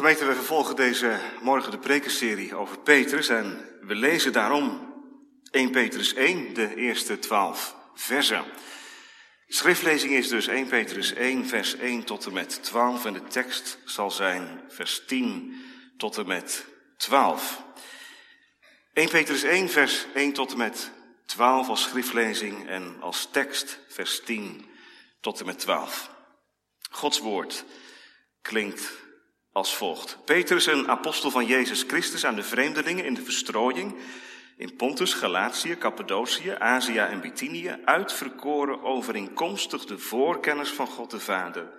Gemeente, we vervolgen deze morgen de prekenserie over Petrus en we lezen daarom 1 Petrus 1, de eerste twaalf versen. Schriftlezing is dus 1 Petrus 1, vers 1 tot en met 12 en de tekst zal zijn vers 10 tot en met 12. 1 Petrus 1, vers 1 tot en met 12 als schriftlezing en als tekst vers 10 tot en met 12. Gods woord klinkt als volgt. Petrus, een apostel van Jezus Christus aan de vreemdelingen in de verstrooiing in Pontus, Galatië, Cappadocië, Azië en Bithynië, uitverkoren overeenkomstig de voorkennis van God de Vader,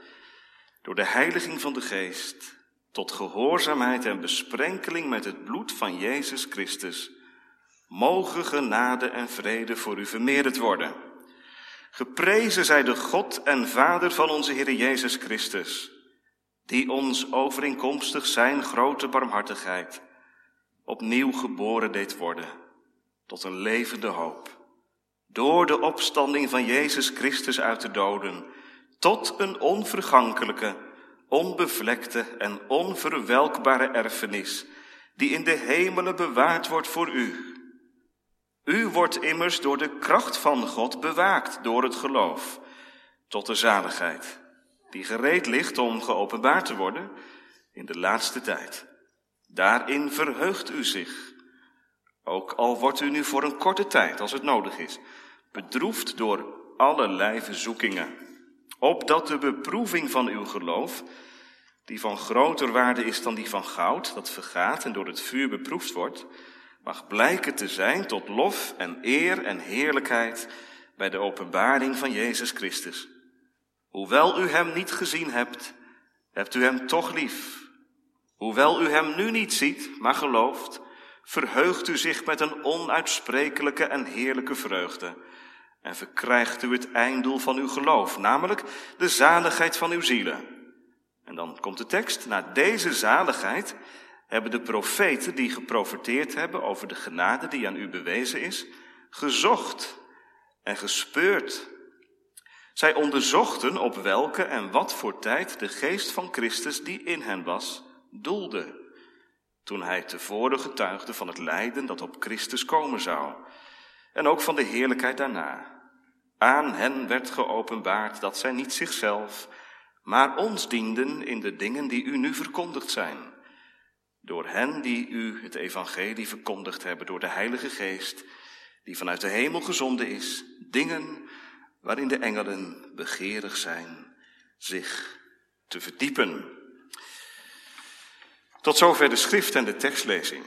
door de heiliging van de Geest, tot gehoorzaamheid en besprenkeling met het bloed van Jezus Christus, mogen genade en vrede voor u vermeerderd worden. Geprezen zij de God en Vader van onze Heer Jezus Christus, die ons overeenkomstig zijn grote barmhartigheid opnieuw geboren deed worden tot een levende hoop. Door de opstanding van Jezus Christus uit de doden tot een onvergankelijke, onbevlekte en onverwelkbare erfenis die in de hemelen bewaard wordt voor u. U wordt immers door de kracht van God bewaakt door het geloof tot de zaligheid die gereed ligt om geopenbaard te worden in de laatste tijd. Daarin verheugt u zich, ook al wordt u nu voor een korte tijd, als het nodig is, bedroefd door allerlei verzoekingen, opdat de beproeving van uw geloof, die van groter waarde is dan die van goud, dat vergaat en door het vuur beproefd wordt, mag blijken te zijn tot lof en eer en heerlijkheid bij de openbaring van Jezus Christus Hoewel u hem niet gezien hebt, hebt u hem toch lief. Hoewel u hem nu niet ziet, maar gelooft, verheugt u zich met een onuitsprekelijke en heerlijke vreugde en verkrijgt u het einddoel van uw geloof, namelijk de zaligheid van uw zielen. En dan komt de tekst, na deze zaligheid hebben de profeten die geprofeteerd hebben over de genade die aan u bewezen is, gezocht en gespeurd zij onderzochten op welke en wat voor tijd de geest van Christus die in hen was, doelde. Toen hij tevoren getuigde van het lijden dat op Christus komen zou. En ook van de heerlijkheid daarna. Aan hen werd geopenbaard dat zij niet zichzelf, maar ons dienden in de dingen die u nu verkondigd zijn. Door hen die u het evangelie verkondigd hebben, door de Heilige Geest, die vanuit de hemel gezonden is, dingen waarin de engelen begeerig zijn zich te verdiepen. Tot zover de schrift en de tekstlezing.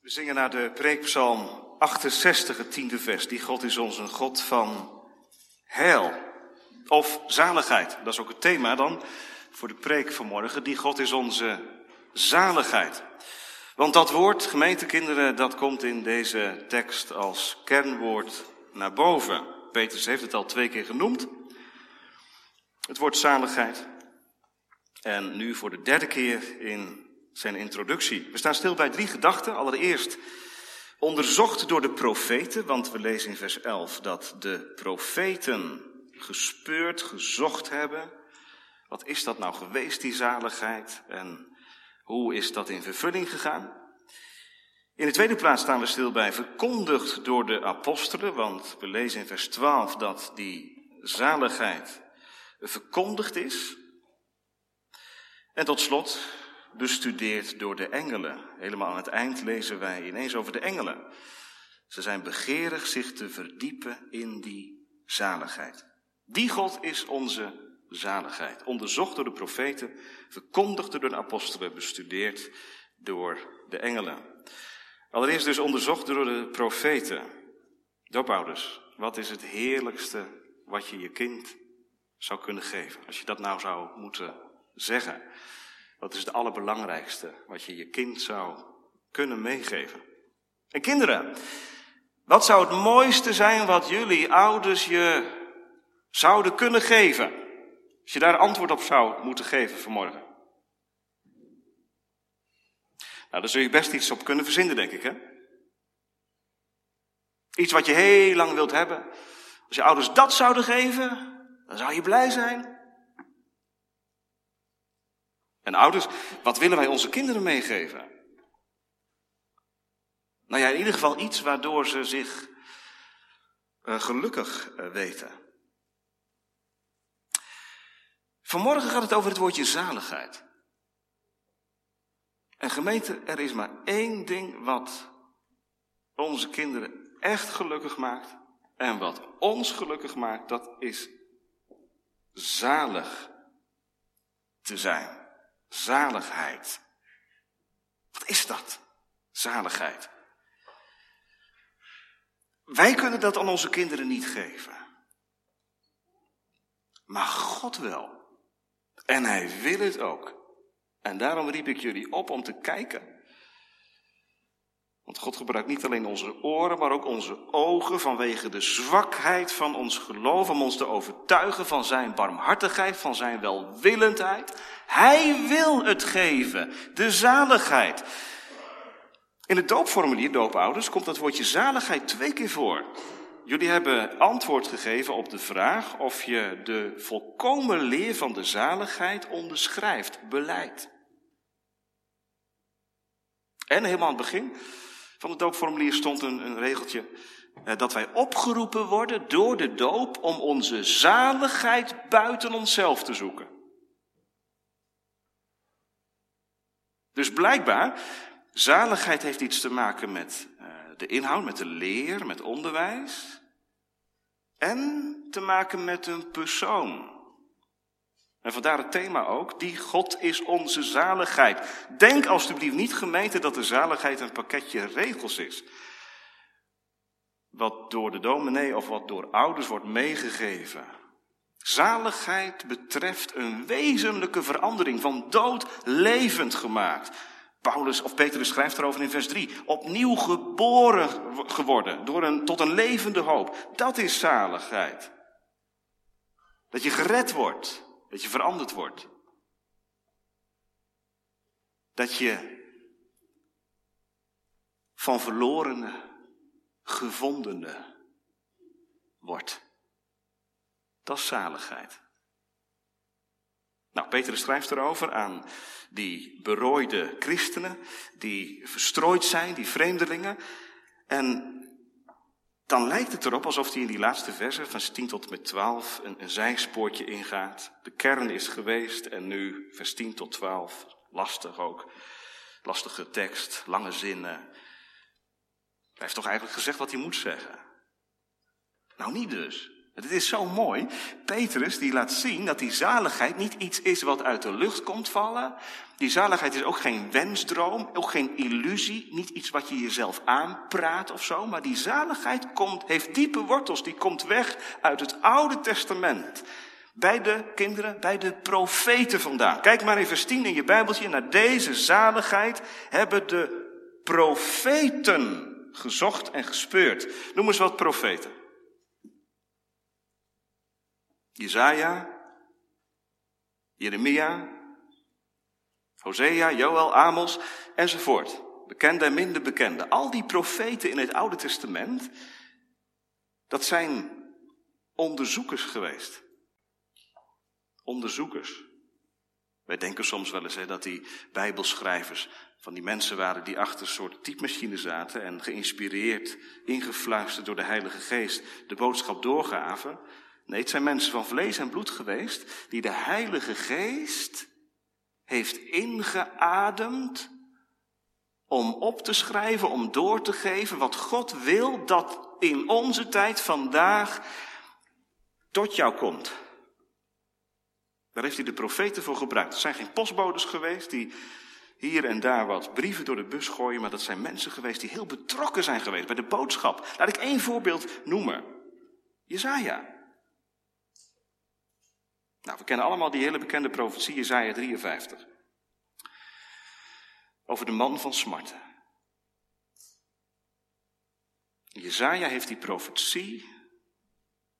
We zingen naar de preekpsalm 68, het tiende vers. Die God is ons een God van heil of zaligheid. Dat is ook het thema dan voor de preek vanmorgen. Die God is onze zaligheid. Want dat woord, gemeentekinderen, dat komt in deze tekst als kernwoord naar boven. Petrus heeft het al twee keer genoemd. Het woord zaligheid. En nu voor de derde keer in zijn introductie. We staan stil bij drie gedachten. Allereerst onderzocht door de profeten, want we lezen in vers 11 dat de profeten gespeurd, gezocht hebben. Wat is dat nou geweest, die zaligheid? En hoe is dat in vervulling gegaan? In de tweede plaats staan we stil bij verkondigd door de apostelen, want we lezen in vers 12 dat die zaligheid verkondigd is. En tot slot bestudeerd door de engelen. Helemaal aan het eind lezen wij ineens over de engelen. Ze zijn begeerig zich te verdiepen in die zaligheid. Die God is onze zaligheid. Onderzocht door de profeten, verkondigd door de apostelen, bestudeerd door de engelen. Allereerst dus onderzocht door de profeten. Doopouders, wat is het heerlijkste wat je je kind zou kunnen geven? Als je dat nou zou moeten zeggen. Wat is het allerbelangrijkste wat je je kind zou kunnen meegeven? En kinderen, wat zou het mooiste zijn wat jullie ouders je zouden kunnen geven? Als je daar antwoord op zou moeten geven vanmorgen. Nou, daar zul je best iets op kunnen verzinnen, denk ik, hè? Iets wat je heel lang wilt hebben. Als je ouders dat zouden geven, dan zou je blij zijn. En ouders, wat willen wij onze kinderen meegeven? Nou ja, in ieder geval iets waardoor ze zich uh, gelukkig uh, weten. Vanmorgen gaat het over het woordje zaligheid. En gemeente, er is maar één ding wat onze kinderen echt gelukkig maakt. En wat ons gelukkig maakt, dat is zalig te zijn. Zaligheid. Wat is dat? Zaligheid. Wij kunnen dat aan onze kinderen niet geven. Maar God wel. En Hij wil het ook. En daarom riep ik jullie op om te kijken. Want God gebruikt niet alleen onze oren, maar ook onze ogen vanwege de zwakheid van ons geloof, om ons te overtuigen van Zijn barmhartigheid, van Zijn welwillendheid. Hij wil het geven, de zaligheid. In het doopformulier, doopouders, komt dat woordje zaligheid twee keer voor. Jullie hebben antwoord gegeven op de vraag of je de volkomen leer van de zaligheid onderschrijft, beleidt. En helemaal aan het begin van het doopformulier stond een, een regeltje eh, dat wij opgeroepen worden door de doop om onze zaligheid buiten onszelf te zoeken. Dus blijkbaar, zaligheid heeft iets te maken met uh, de inhoud, met de leer, met onderwijs. En te maken met een persoon. En vandaar het thema ook, die God is onze zaligheid. Denk alstublieft niet gemeente dat de zaligheid een pakketje regels is. Wat door de dominee of wat door ouders wordt meegegeven. Zaligheid betreft een wezenlijke verandering, van dood levend gemaakt. Paulus of Petrus schrijft erover in vers 3. Opnieuw geboren geworden door een, tot een levende hoop. Dat is zaligheid. Dat je gered wordt. Dat je veranderd wordt. Dat je van verlorene gevondene wordt. Dat is zaligheid. Nou, Petrus schrijft erover aan die berooide christenen, die verstrooid zijn, die vreemdelingen. En dan lijkt het erop alsof hij in die laatste versen, van 10 tot met 12, een, een zijspoortje ingaat. De kern is geweest en nu vers 10 tot 12, lastig ook. Lastige tekst, lange zinnen. Hij heeft toch eigenlijk gezegd wat hij moet zeggen? Nou, niet dus. Het is zo mooi. Petrus die laat zien dat die zaligheid niet iets is wat uit de lucht komt vallen. Die zaligheid is ook geen wensdroom, ook geen illusie, niet iets wat je jezelf aanpraat of zo. Maar die zaligheid komt, heeft diepe wortels, die komt weg uit het Oude Testament. Bij de kinderen, bij de profeten vandaan. Kijk maar in vers 10 in je Bijbeltje. Naar deze zaligheid hebben de profeten gezocht en gespeurd. Noem eens wat profeten. Jezaja, Jeremia, Hosea, Joel, Amos enzovoort. Bekende en minder bekende. Al die profeten in het Oude Testament, dat zijn onderzoekers geweest. Onderzoekers. Wij denken soms wel eens hè, dat die Bijbelschrijvers van die mensen waren die achter een soort typemachine zaten en geïnspireerd, ingefluisterd door de Heilige Geest de boodschap doorgaven. Nee, het zijn mensen van vlees en bloed geweest die de Heilige Geest heeft ingeademd om op te schrijven, om door te geven wat God wil dat in onze tijd vandaag tot jou komt. Daar heeft hij de profeten voor gebruikt. Er zijn geen postbodes geweest die hier en daar wat brieven door de bus gooien, maar dat zijn mensen geweest die heel betrokken zijn geweest bij de boodschap. Laat ik één voorbeeld noemen. Jezaja. Nou, we kennen allemaal die hele bekende profetie, Isaiah 53. Over de man van smarten. Jezaja heeft die profetie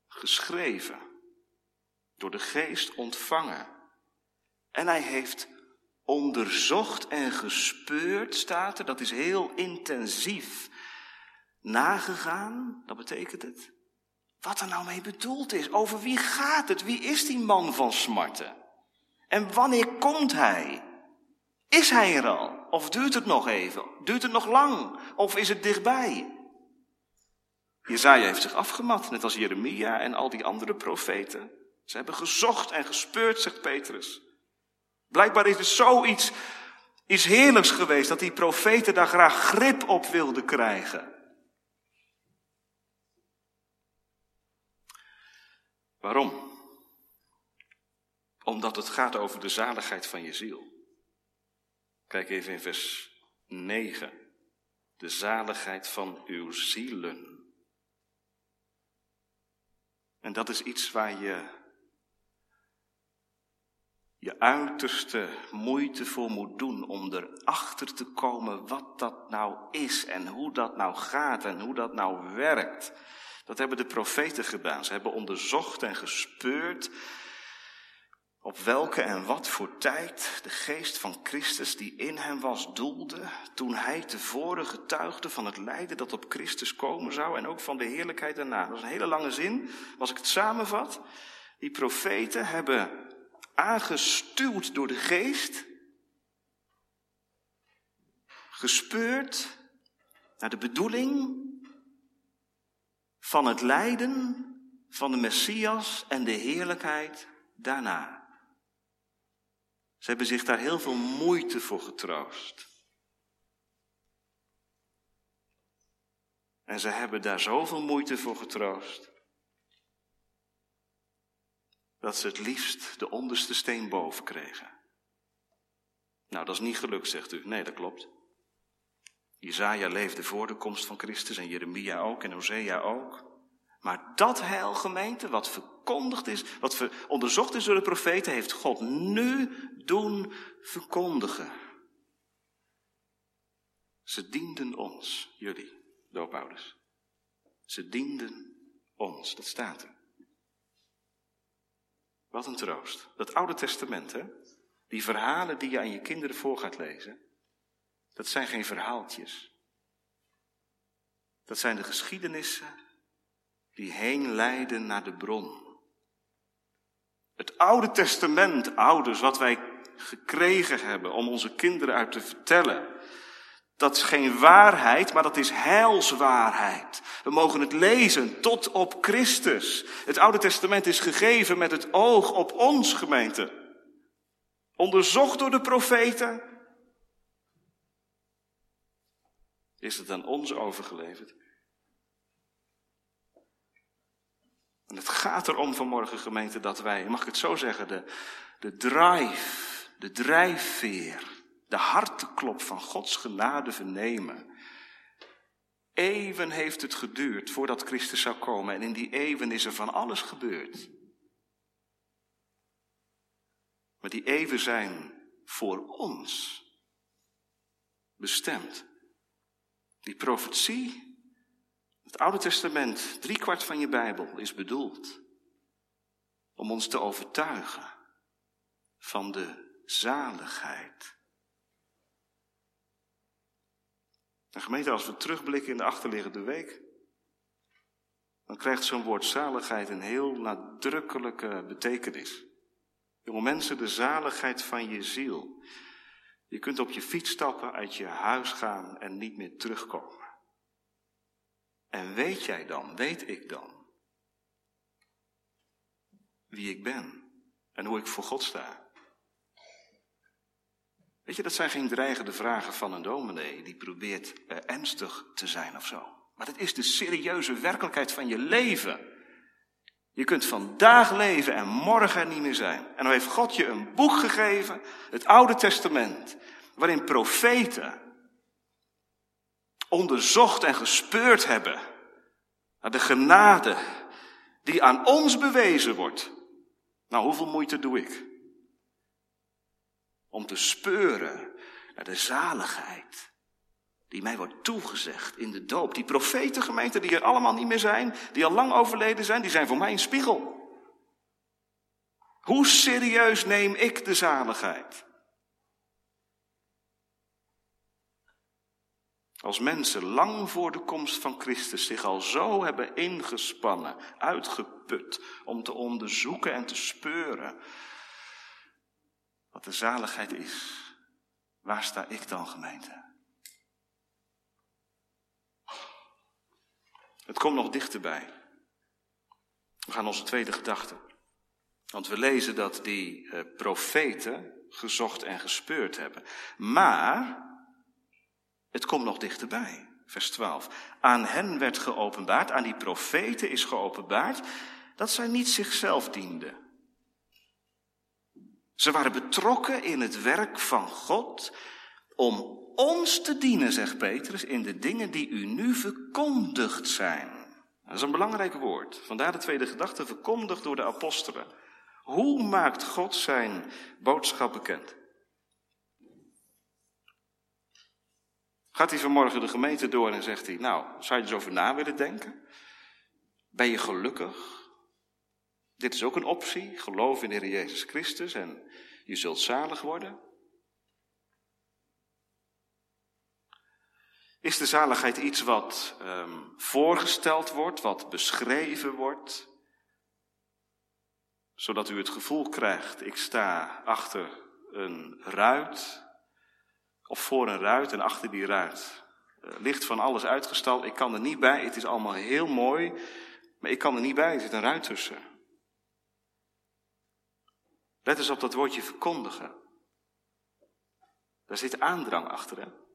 geschreven, door de geest ontvangen. En hij heeft onderzocht en gespeurd, staat er, dat is heel intensief nagegaan, dat betekent het. Wat er nou mee bedoeld is. Over wie gaat het? Wie is die man van smarten? En wanneer komt hij? Is hij er al? Of duurt het nog even? Duurt het nog lang? Of is het dichtbij? Jezaja heeft zich afgemat, net als Jeremia en al die andere profeten. Ze hebben gezocht en gespeurd, zegt Petrus. Blijkbaar is het zoiets iets heerlijks geweest dat die profeten daar graag grip op wilden krijgen. Waarom? Omdat het gaat over de zaligheid van je ziel. Kijk even in vers 9. De zaligheid van uw zielen. En dat is iets waar je je uiterste moeite voor moet doen om erachter te komen wat dat nou is en hoe dat nou gaat en hoe dat nou werkt. Dat hebben de profeten gedaan. Ze hebben onderzocht en gespeurd op welke en wat voor tijd de geest van Christus die in hem was doelde, toen hij tevoren getuigde van het lijden dat op Christus komen zou en ook van de heerlijkheid daarna. Dat is een hele lange zin, als ik het samenvat. Die profeten hebben aangestuurd door de geest, gespeurd naar de bedoeling van het lijden van de Messias en de heerlijkheid daarna. Ze hebben zich daar heel veel moeite voor getroost. En ze hebben daar zoveel moeite voor getroost. Dat ze het liefst de onderste steen boven kregen. Nou, dat is niet gelukt, zegt u. Nee, dat klopt. Jezaja leefde voor de komst van Christus en Jeremia ook en Hosea ook. Maar dat heilgemeente, wat verkondigd is, wat onderzocht is door de profeten, heeft God nu doen verkondigen. Ze dienden ons, jullie, doopouders. Ze dienden ons, dat staat er. Wat een troost. Dat Oude Testament, hè? Die verhalen die je aan je kinderen voor gaat lezen, dat zijn geen verhaaltjes. Dat zijn de geschiedenissen die heen leiden naar de bron. Het Oude Testament, ouders, wat wij gekregen hebben om onze kinderen uit te vertellen. Dat is geen waarheid, maar dat is heilswaarheid. We mogen het lezen tot op Christus. Het Oude Testament is gegeven met het oog op ons gemeente. Onderzocht door de profeten. Is het aan ons overgeleverd? En het gaat erom vanmorgen, gemeente, dat wij, mag ik het zo zeggen, de, de drive, de drijfveer, de harteklop van Gods genade vernemen. Even heeft het geduurd voordat Christus zou komen en in die even is er van alles gebeurd. Maar die even zijn voor ons bestemd. Die profetie het Oude Testament, driekwart van je Bijbel, is bedoeld om ons te overtuigen van de zaligheid. En gemeente, als we terugblikken in de achterliggende week, dan krijgt zo'n woord zaligheid een heel nadrukkelijke betekenis. Jonge mensen, de zaligheid van je ziel. Je kunt op je fiets stappen, uit je huis gaan en niet meer terugkomen. En weet jij dan, weet ik dan, wie ik ben en hoe ik voor God sta? Weet je, dat zijn geen dreigende vragen van een dominee die probeert uh, ernstig te zijn of zo. Maar dat is de serieuze werkelijkheid van je leven. Je kunt vandaag leven en morgen er niet meer zijn. En dan heeft God je een boek gegeven, het Oude Testament, waarin profeten onderzocht en gespeurd hebben naar de genade die aan ons bewezen wordt. Nou, hoeveel moeite doe ik? Om te speuren naar de zaligheid die mij wordt toegezegd in de doop. Die profetengemeenten die er allemaal niet meer zijn, die al lang overleden zijn, die zijn voor mij een spiegel. Hoe serieus neem ik de zaligheid? Als mensen lang voor de komst van Christus zich al zo hebben ingespannen, uitgeput, om te onderzoeken en te speuren wat de zaligheid is. Waar sta ik dan, gemeente? Het komt nog dichterbij. We gaan onze tweede gedachte. Want we lezen dat die uh, profeten gezocht en gespeurd hebben. Maar het komt nog dichterbij. Vers 12. Aan hen werd geopenbaard, aan die profeten is geopenbaard, dat zij niet zichzelf dienden. Ze waren betrokken in het werk van God om ons te dienen, zegt Petrus, in de dingen die u nu verkondigd zijn. Dat is een belangrijk woord. Vandaar de tweede gedachte, verkondigd door de apostelen. Hoe maakt God zijn boodschap bekend? Gaat hij vanmorgen de gemeente door en zegt hij, nou, zou je eens over na willen denken? Ben je gelukkig? Dit is ook een optie, geloof in de Heer Jezus Christus en je zult zalig worden. Is de zaligheid iets wat um, voorgesteld wordt, wat beschreven wordt, zodat u het gevoel krijgt, ik sta achter een ruit, of voor een ruit en achter die ruit uh, ligt van alles uitgestald, ik kan er niet bij, het is allemaal heel mooi, maar ik kan er niet bij, er zit een ruit tussen. Let eens op dat woordje verkondigen. Daar zit aandrang achter, hè?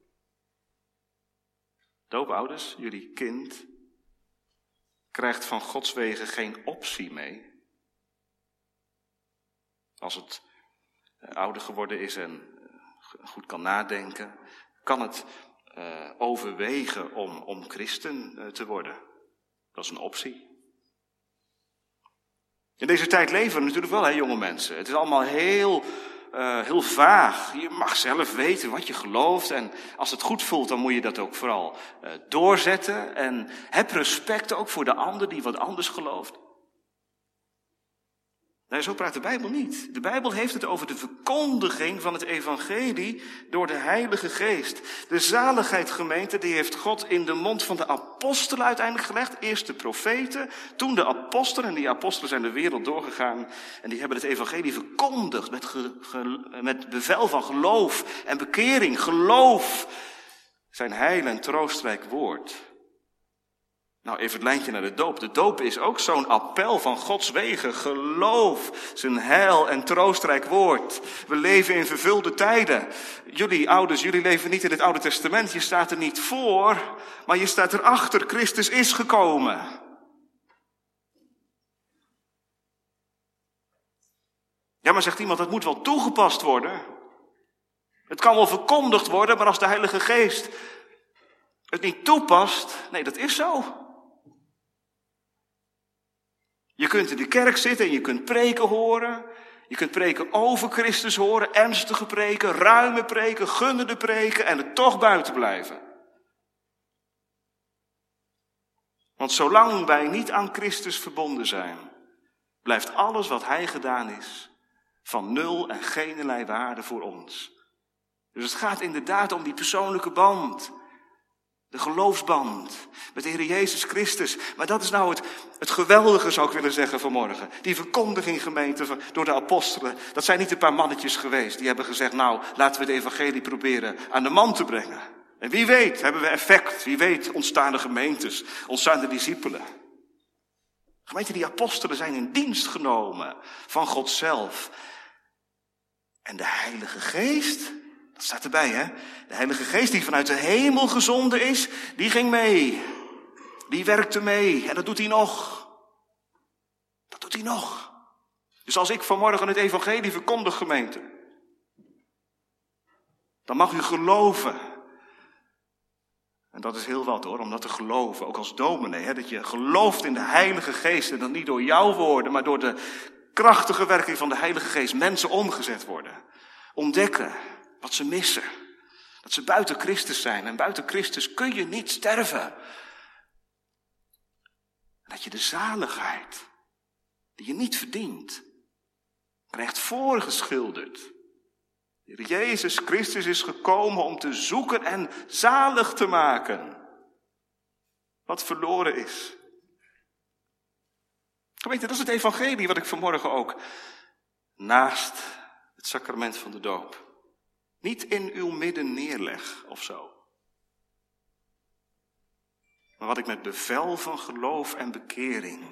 Doopouders, jullie kind krijgt van Gods wegen geen optie mee. Als het eh, ouder geworden is en eh, goed kan nadenken, kan het uh, overwegen om, om christen te worden. Dat is een optie. In deze tijd leven we natuurlijk wel, hè, jonge mensen. Het is allemaal heel uh, heel vaag. Je mag zelf weten wat je gelooft. En als het goed voelt, dan moet je dat ook vooral uh, doorzetten. En heb respect ook voor de ander die wat anders gelooft. Nee, zo praat de Bijbel niet. De Bijbel heeft het over de verkondiging van het evangelie door de Heilige Geest. De zaligheid gemeente, die heeft God in de mond van de apostelen uiteindelijk gelegd. Eerst de profeten, toen de apostelen. En die apostelen zijn de wereld doorgegaan. En die hebben het evangelie verkondigd met, met bevel van geloof en bekering. Geloof zijn heil en troostrijk woord. Nou, even het lijntje naar de doop. De doop is ook zo'n appel van Gods wegen. Geloof zijn heil en troostrijk woord. We leven in vervulde tijden. Jullie ouders, jullie leven niet in het Oude Testament. Je staat er niet voor, maar je staat erachter. Christus is gekomen. Ja, maar zegt iemand, dat moet wel toegepast worden. Het kan wel verkondigd worden, maar als de Heilige Geest het niet toepast, nee, dat is zo. Je kunt in de kerk zitten en je kunt preken horen. Je kunt preken over Christus horen, ernstige preken, ruime preken, gunnende preken en er toch buiten blijven. Want zolang wij niet aan Christus verbonden zijn, blijft alles wat Hij gedaan is van nul en geen waarde voor ons. Dus het gaat inderdaad om die persoonlijke band. De geloofsband met de Heer Jezus Christus. Maar dat is nou het, het geweldige, zou ik willen zeggen vanmorgen. Die verkondiging gemeente door de apostelen. Dat zijn niet een paar mannetjes geweest. Die hebben gezegd, nou, laten we de evangelie proberen aan de man te brengen. En wie weet, hebben we effect. Wie weet, ontstaan de gemeentes. Ontstaan de discipelen. Gemeente, die apostelen zijn in dienst genomen van God zelf. En de Heilige Geest dat staat erbij, hè? De Heilige Geest die vanuit de hemel gezonden is, die ging mee. Die werkte mee. En dat doet hij nog. Dat doet hij nog. Dus als ik vanmorgen het evangelie verkondig, gemeente, dan mag u geloven. En dat is heel wat hoor, om dat te geloven, ook als dominee. Hè, dat je gelooft in de Heilige Geest en dan niet door jouw woorden, maar door de krachtige werking van de Heilige Geest mensen omgezet worden. Ontdekken wat ze missen. Dat ze buiten Christus zijn. En buiten Christus kun je niet sterven. Dat je de zaligheid, die je niet verdient, krijgt voorgeschilderd. Jezus Christus is gekomen om te zoeken en zalig te maken. Wat verloren is. Gemeente, dat is het evangelie wat ik vanmorgen ook naast het sacrament van de doop Niet in uw midden neerleg of zo. Maar wat ik met bevel van geloof en bekering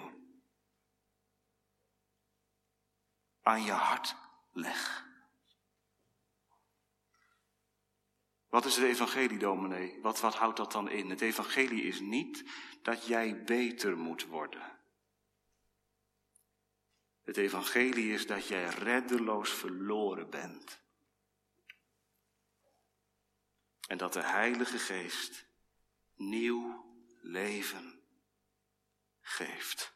aan je hart leg. Wat is het evangelie, dominee? Wat, wat houdt dat dan in? Het evangelie is niet dat jij beter moet worden. Het evangelie is dat jij reddeloos verloren bent. En dat de Heilige Geest nieuw leven geeft.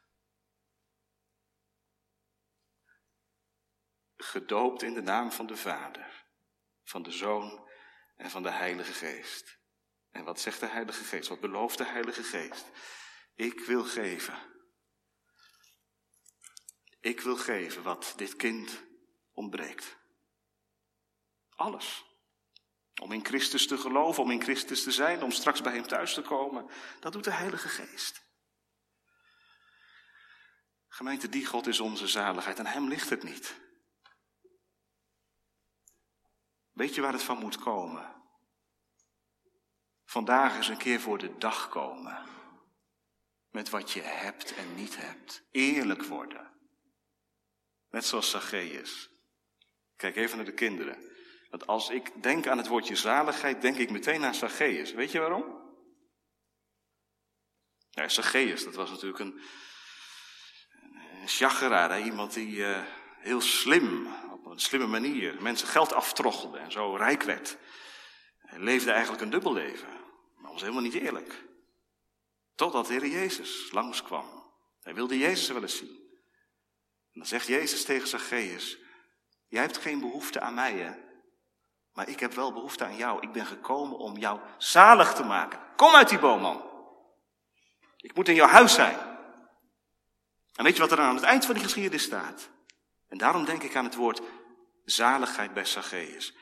Gedoopt in de naam van de Vader, van de Zoon en van de Heilige Geest. En wat zegt de Heilige Geest? Wat belooft de Heilige Geest? Ik wil geven. Ik wil geven wat dit kind ontbreekt. Alles. Om in Christus te geloven, om in Christus te zijn, om straks bij Hem thuis te komen. Dat doet de Heilige Geest. Gemeente, die God is onze zaligheid. Aan Hem ligt het niet. Weet je waar het van moet komen? Vandaag eens een keer voor de dag komen. Met wat je hebt en niet hebt. Eerlijk worden. Net zoals Zacchaeus. Kijk even naar de kinderen. Want als ik denk aan het woordje zaligheid, denk ik meteen aan Zacchaeus. Weet je waarom? Ja, Zacchaeus, dat was natuurlijk een, een chageraar. Iemand die uh, heel slim, op een slimme manier, mensen geld aftroggelde en zo rijk werd. Hij leefde eigenlijk een dubbel leven. Maar was helemaal niet eerlijk. Totdat de Heer Jezus langskwam. Hij wilde Jezus wel eens zien. En dan zegt Jezus tegen Zacchaeus, jij hebt geen behoefte aan mij? Maar ik heb wel behoefte aan jou. Ik ben gekomen om jou zalig te maken. Kom uit die boom, man. Ik moet in jouw huis zijn. En weet je wat er aan het eind van die geschiedenis staat? En daarom denk ik aan het woord zaligheid bij Zacchaeus.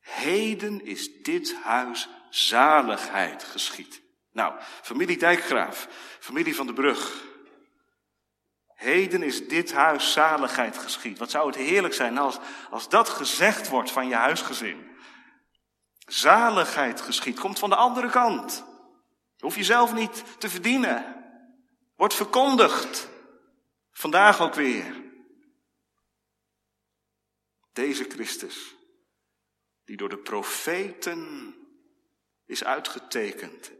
Heden is dit huis zaligheid geschied. Nou, familie Dijkgraaf, familie van de Brug. Heden is dit huis zaligheid geschied. Wat zou het heerlijk zijn als, als dat gezegd wordt van je huisgezin. Zaligheid geschied komt van de andere kant. Hoef je zelf niet te verdienen. Wordt verkondigd. Vandaag ook weer. Deze Christus, die door de profeten is uitgetekend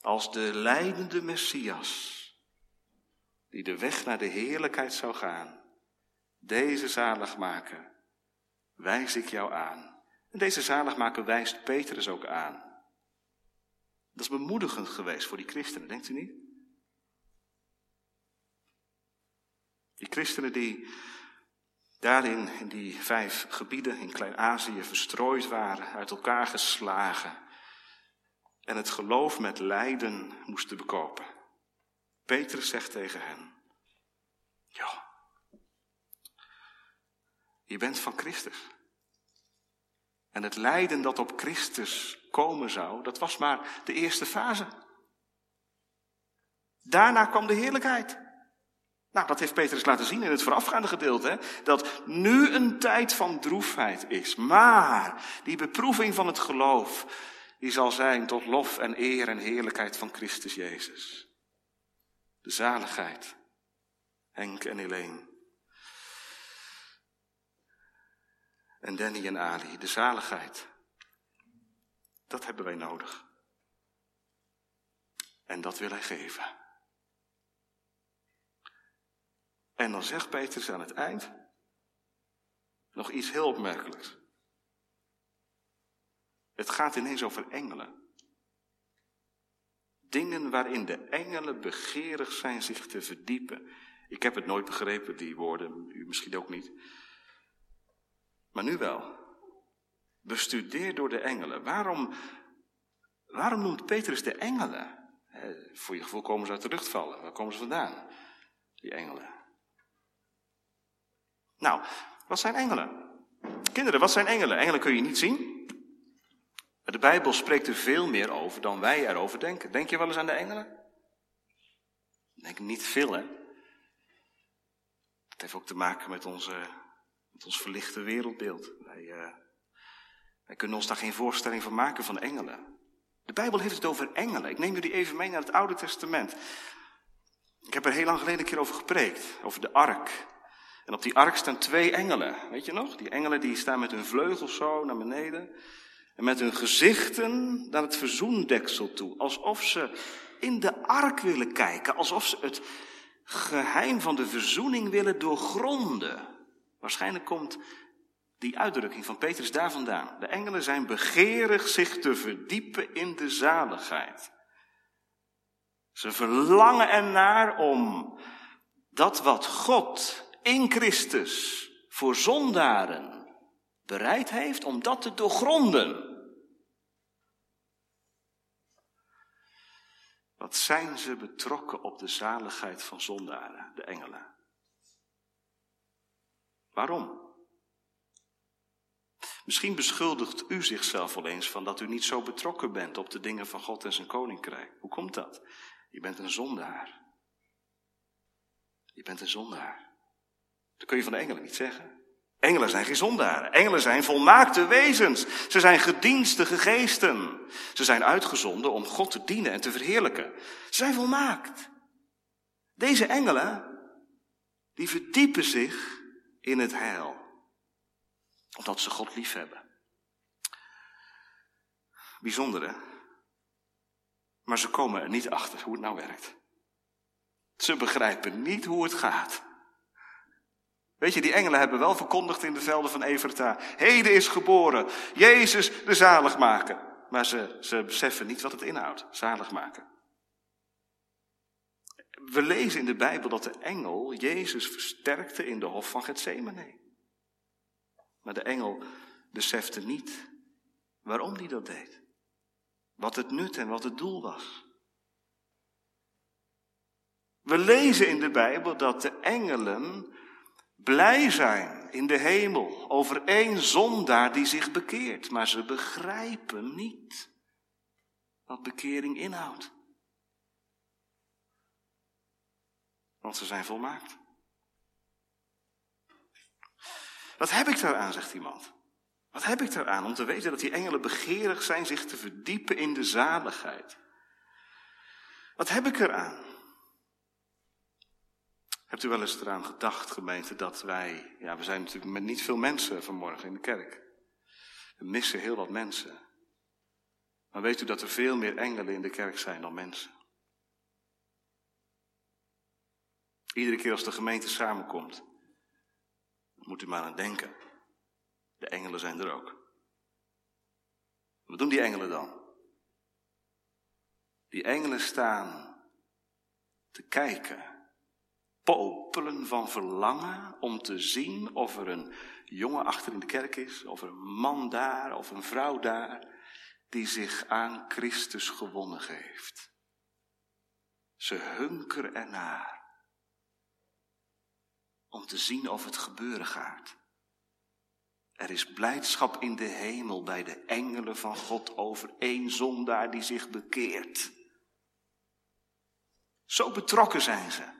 als de leidende Messias, die de weg naar de heerlijkheid zou gaan, deze zaligmaker, wijs ik jou aan. En deze zaligmaker wijst Petrus ook aan. Dat is bemoedigend geweest voor die christenen, denkt u niet? Die christenen die daarin, in die vijf gebieden in Klein-Azië verstrooid waren, uit elkaar geslagen en het geloof met lijden moesten bekopen. Petrus zegt tegen hen, ja, je bent van Christus. En het lijden dat op Christus komen zou, dat was maar de eerste fase. Daarna kwam de heerlijkheid. Nou, dat heeft Petrus laten zien in het voorafgaande gedeelte. Hè? Dat nu een tijd van droefheid is. Maar die beproeving van het geloof, die zal zijn tot lof en eer en heerlijkheid van Christus Jezus. De zaligheid. Henk en Helene. En Danny en Ali, de zaligheid. Dat hebben wij nodig. En dat wil hij geven. En dan zegt Petrus aan het eind nog iets heel opmerkelijks. Het gaat ineens over engelen. Dingen waarin de engelen begeerig zijn zich te verdiepen. Ik heb het nooit begrepen, die woorden, u misschien ook niet. Maar nu wel. Bestudeerd door de engelen. Waarom, waarom noemt Petrus de engelen? voor je gevoel komen ze uit de lucht vallen. Waar komen ze vandaan? Die engelen. Nou, wat zijn engelen? Kinderen, wat zijn engelen? Engelen kun je niet zien. De Bijbel spreekt er veel meer over dan wij erover denken. Denk je wel eens aan de engelen? Denk niet veel, hè? Dat heeft ook te maken met onze met ons verlichte wereldbeeld. Wij, uh, wij kunnen ons daar geen voorstelling van maken van engelen. De Bijbel heeft het over engelen. Ik neem jullie even mee naar het Oude Testament. Ik heb er heel lang geleden een keer over gepreekt, over de ark. En op die ark staan twee engelen, weet je nog? Die engelen die staan met hun vleugels zo naar beneden. En met hun gezichten naar het verzoendeksel toe. Alsof ze in de ark willen kijken. Alsof ze het geheim van de verzoening willen doorgronden. Waarschijnlijk komt die uitdrukking van Petrus daar vandaan. De engelen zijn begeerig zich te verdiepen in de zaligheid. Ze verlangen ernaar om dat wat God in Christus voor zondaren bereid heeft, om dat te doorgronden. Wat zijn ze betrokken op de zaligheid van zondaren, de engelen? Waarom? Misschien beschuldigt u zichzelf wel eens van dat u niet zo betrokken bent op de dingen van God en zijn koninkrijk. Hoe komt dat? Je bent een zondaar. Je bent een zondaar. Dat kun je van de engelen niet zeggen. Engelen zijn geen zondaren. Engelen zijn volmaakte wezens. Ze zijn gedienstige geesten. Ze zijn uitgezonden om God te dienen en te verheerlijken. Ze zijn volmaakt. Deze engelen, die verdiepen zich in het heil. Omdat ze God lief hebben. Bijzonder hè? Maar ze komen er niet achter hoe het nou werkt. Ze begrijpen niet hoe het gaat. Weet je, die engelen hebben wel verkondigd in de velden van Everta. Heden is geboren, Jezus de zaligmaker. Maar ze, ze beseffen niet wat het inhoudt, zalig maken. We lezen in de Bijbel dat de engel Jezus versterkte in de hof van Gethsemane. Maar de engel besefte niet waarom hij dat deed. Wat het nut en wat het doel was. We lezen in de Bijbel dat de engelen blij zijn in de hemel over één zondaar die zich bekeert, maar ze begrijpen niet wat bekering inhoudt. Want ze zijn volmaakt. Wat heb ik daaraan, zegt iemand. Wat heb ik daaraan om te weten dat die engelen begeerig zijn zich te verdiepen in de zaligheid? Wat heb ik eraan? Hebt u wel eens eraan gedacht, gemeente, dat wij, ja, we zijn natuurlijk met niet veel mensen vanmorgen in de kerk. We missen heel wat mensen. Maar weet u dat er veel meer engelen in de kerk zijn dan mensen? Iedere keer als de gemeente samenkomt, moet u maar aan denken. De engelen zijn er ook. Wat doen die engelen dan? Die engelen staan te kijken popelen van verlangen om te zien of er een jongen achter in de kerk is, of er een man daar, of een vrouw daar, die zich aan Christus gewonnen geeft. Ze hunkeren ernaar om te zien of het gebeuren gaat. Er is blijdschap in de hemel bij de engelen van God over één zondaar die zich bekeert. Zo betrokken zijn ze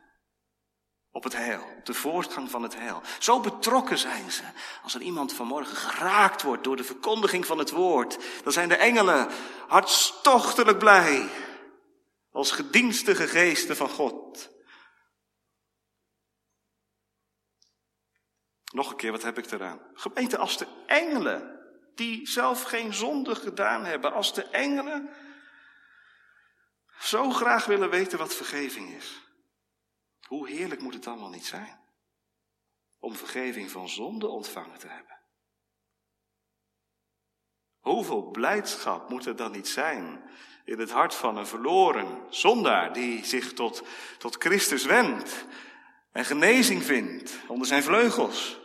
op het heil, op de voortgang van het heil. Zo betrokken zijn ze. Als er iemand vanmorgen geraakt wordt door de verkondiging van het woord, dan zijn de engelen hartstochtelijk blij. Als gedienstige geesten van God. Nog een keer, wat heb ik eraan? Gemeente, als de engelen, die zelf geen zonde gedaan hebben, als de engelen zo graag willen weten wat vergeving is. Hoe heerlijk moet het allemaal niet zijn? Om vergeving van zonde ontvangen te hebben. Hoeveel blijdschap moet er dan niet zijn in het hart van een verloren zondaar die zich tot, tot Christus wendt en genezing vindt onder zijn vleugels.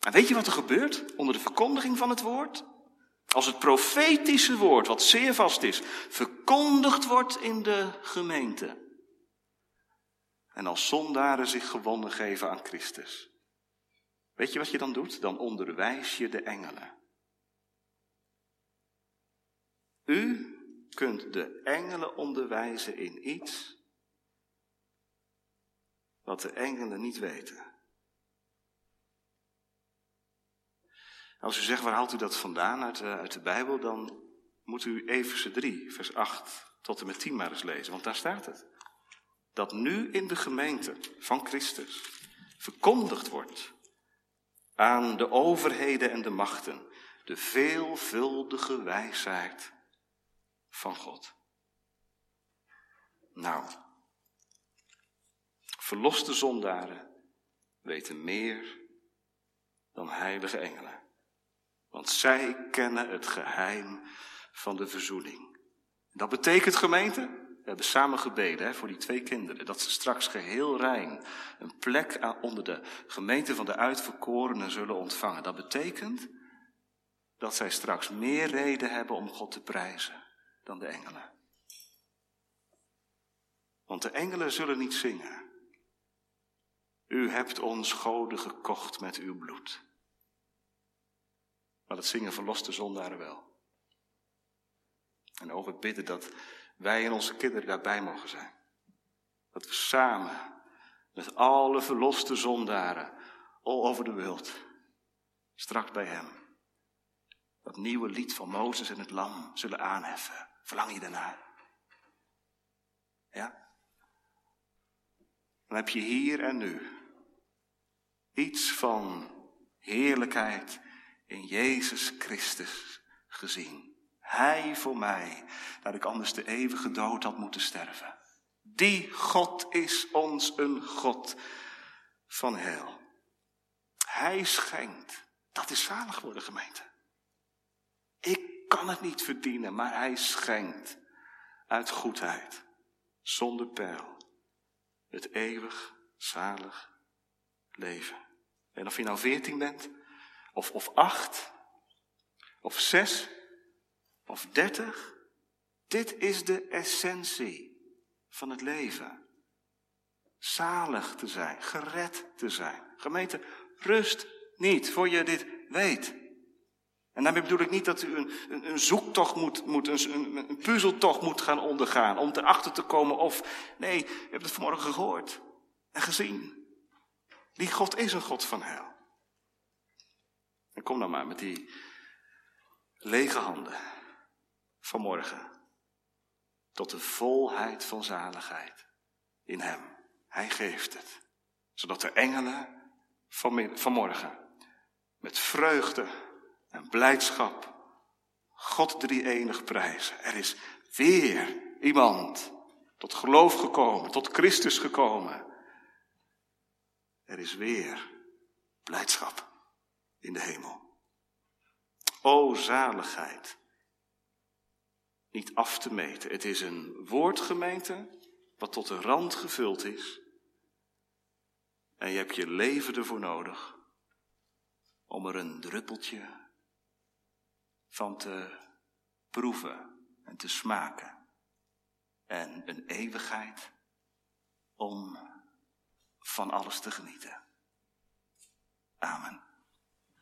En weet je wat er gebeurt onder de verkondiging van het woord? Als het profetische woord, wat zeer vast is, verkondigd wordt in de gemeente. En als zondaren zich gewonnen geven aan Christus. Weet je wat je dan doet? Dan onderwijs je de engelen. U kunt de engelen onderwijzen in iets wat de engelen niet weten. Als u zegt, waar haalt u dat vandaan uit de, uit de Bijbel, dan moet u Efeze 3, vers 8 tot en met 10 maar eens lezen, want daar staat het. Dat nu in de gemeente van Christus verkondigd wordt aan de overheden en de machten de veelvuldige wijsheid van God. Nou, verloste zondaren weten meer dan heilige engelen. Want zij kennen het geheim van de verzoening. Dat betekent, gemeente, we hebben samen gebeden hè, voor die twee kinderen, dat ze straks geheel rein een plek onder de gemeente van de uitverkorenen zullen ontvangen. Dat betekent dat zij straks meer reden hebben om God te prijzen dan de engelen. Want de engelen zullen niet zingen. U hebt ons goden gekocht met uw bloed. Maar dat zingen verloste zondaren wel. En het bidden dat wij en onze kinderen daarbij mogen zijn. Dat we samen met alle verloste zondaren all over de wereld straks bij hem dat nieuwe lied van Mozes en het lam zullen aanheffen. Verlang je daarnaar? Ja? Dan heb je hier en nu iets van heerlijkheid in Jezus Christus gezien. Hij voor mij, dat ik anders de eeuwige dood had moeten sterven. Die God is ons een God van hel. Hij schenkt. Dat is zalig worden, gemeente. Ik kan het niet verdienen, maar hij schenkt uit goedheid, zonder pijl, het eeuwig zalig leven. En of je nou veertien bent, of, of acht, of zes, of dertig, dit is de essentie van het leven. Zalig te zijn, gered te zijn. Gemeente, rust niet voor je dit weet. En daarmee bedoel ik niet dat u een, een, zoektocht moet, moet een, een, puzzeltocht moet gaan ondergaan om erachter te komen of, nee, je hebt het vanmorgen gehoord en gezien. Die God is een God van heil. Kom dan maar met die lege handen vanmorgen tot de volheid van zaligheid in Hem. Hij geeft het, zodat de engelen vanmorgen met vreugde en blijdschap God drie enig prijzen. Er is weer iemand tot geloof gekomen, tot Christus gekomen. Er is weer blijdschap in de hemel. O zaligheid. Niet af te meten. Het is een woordgemeente wat tot de rand gevuld is. En je hebt je leven ervoor nodig om er een druppeltje van te proeven en te smaken. En een eeuwigheid om van alles te genieten. Amen.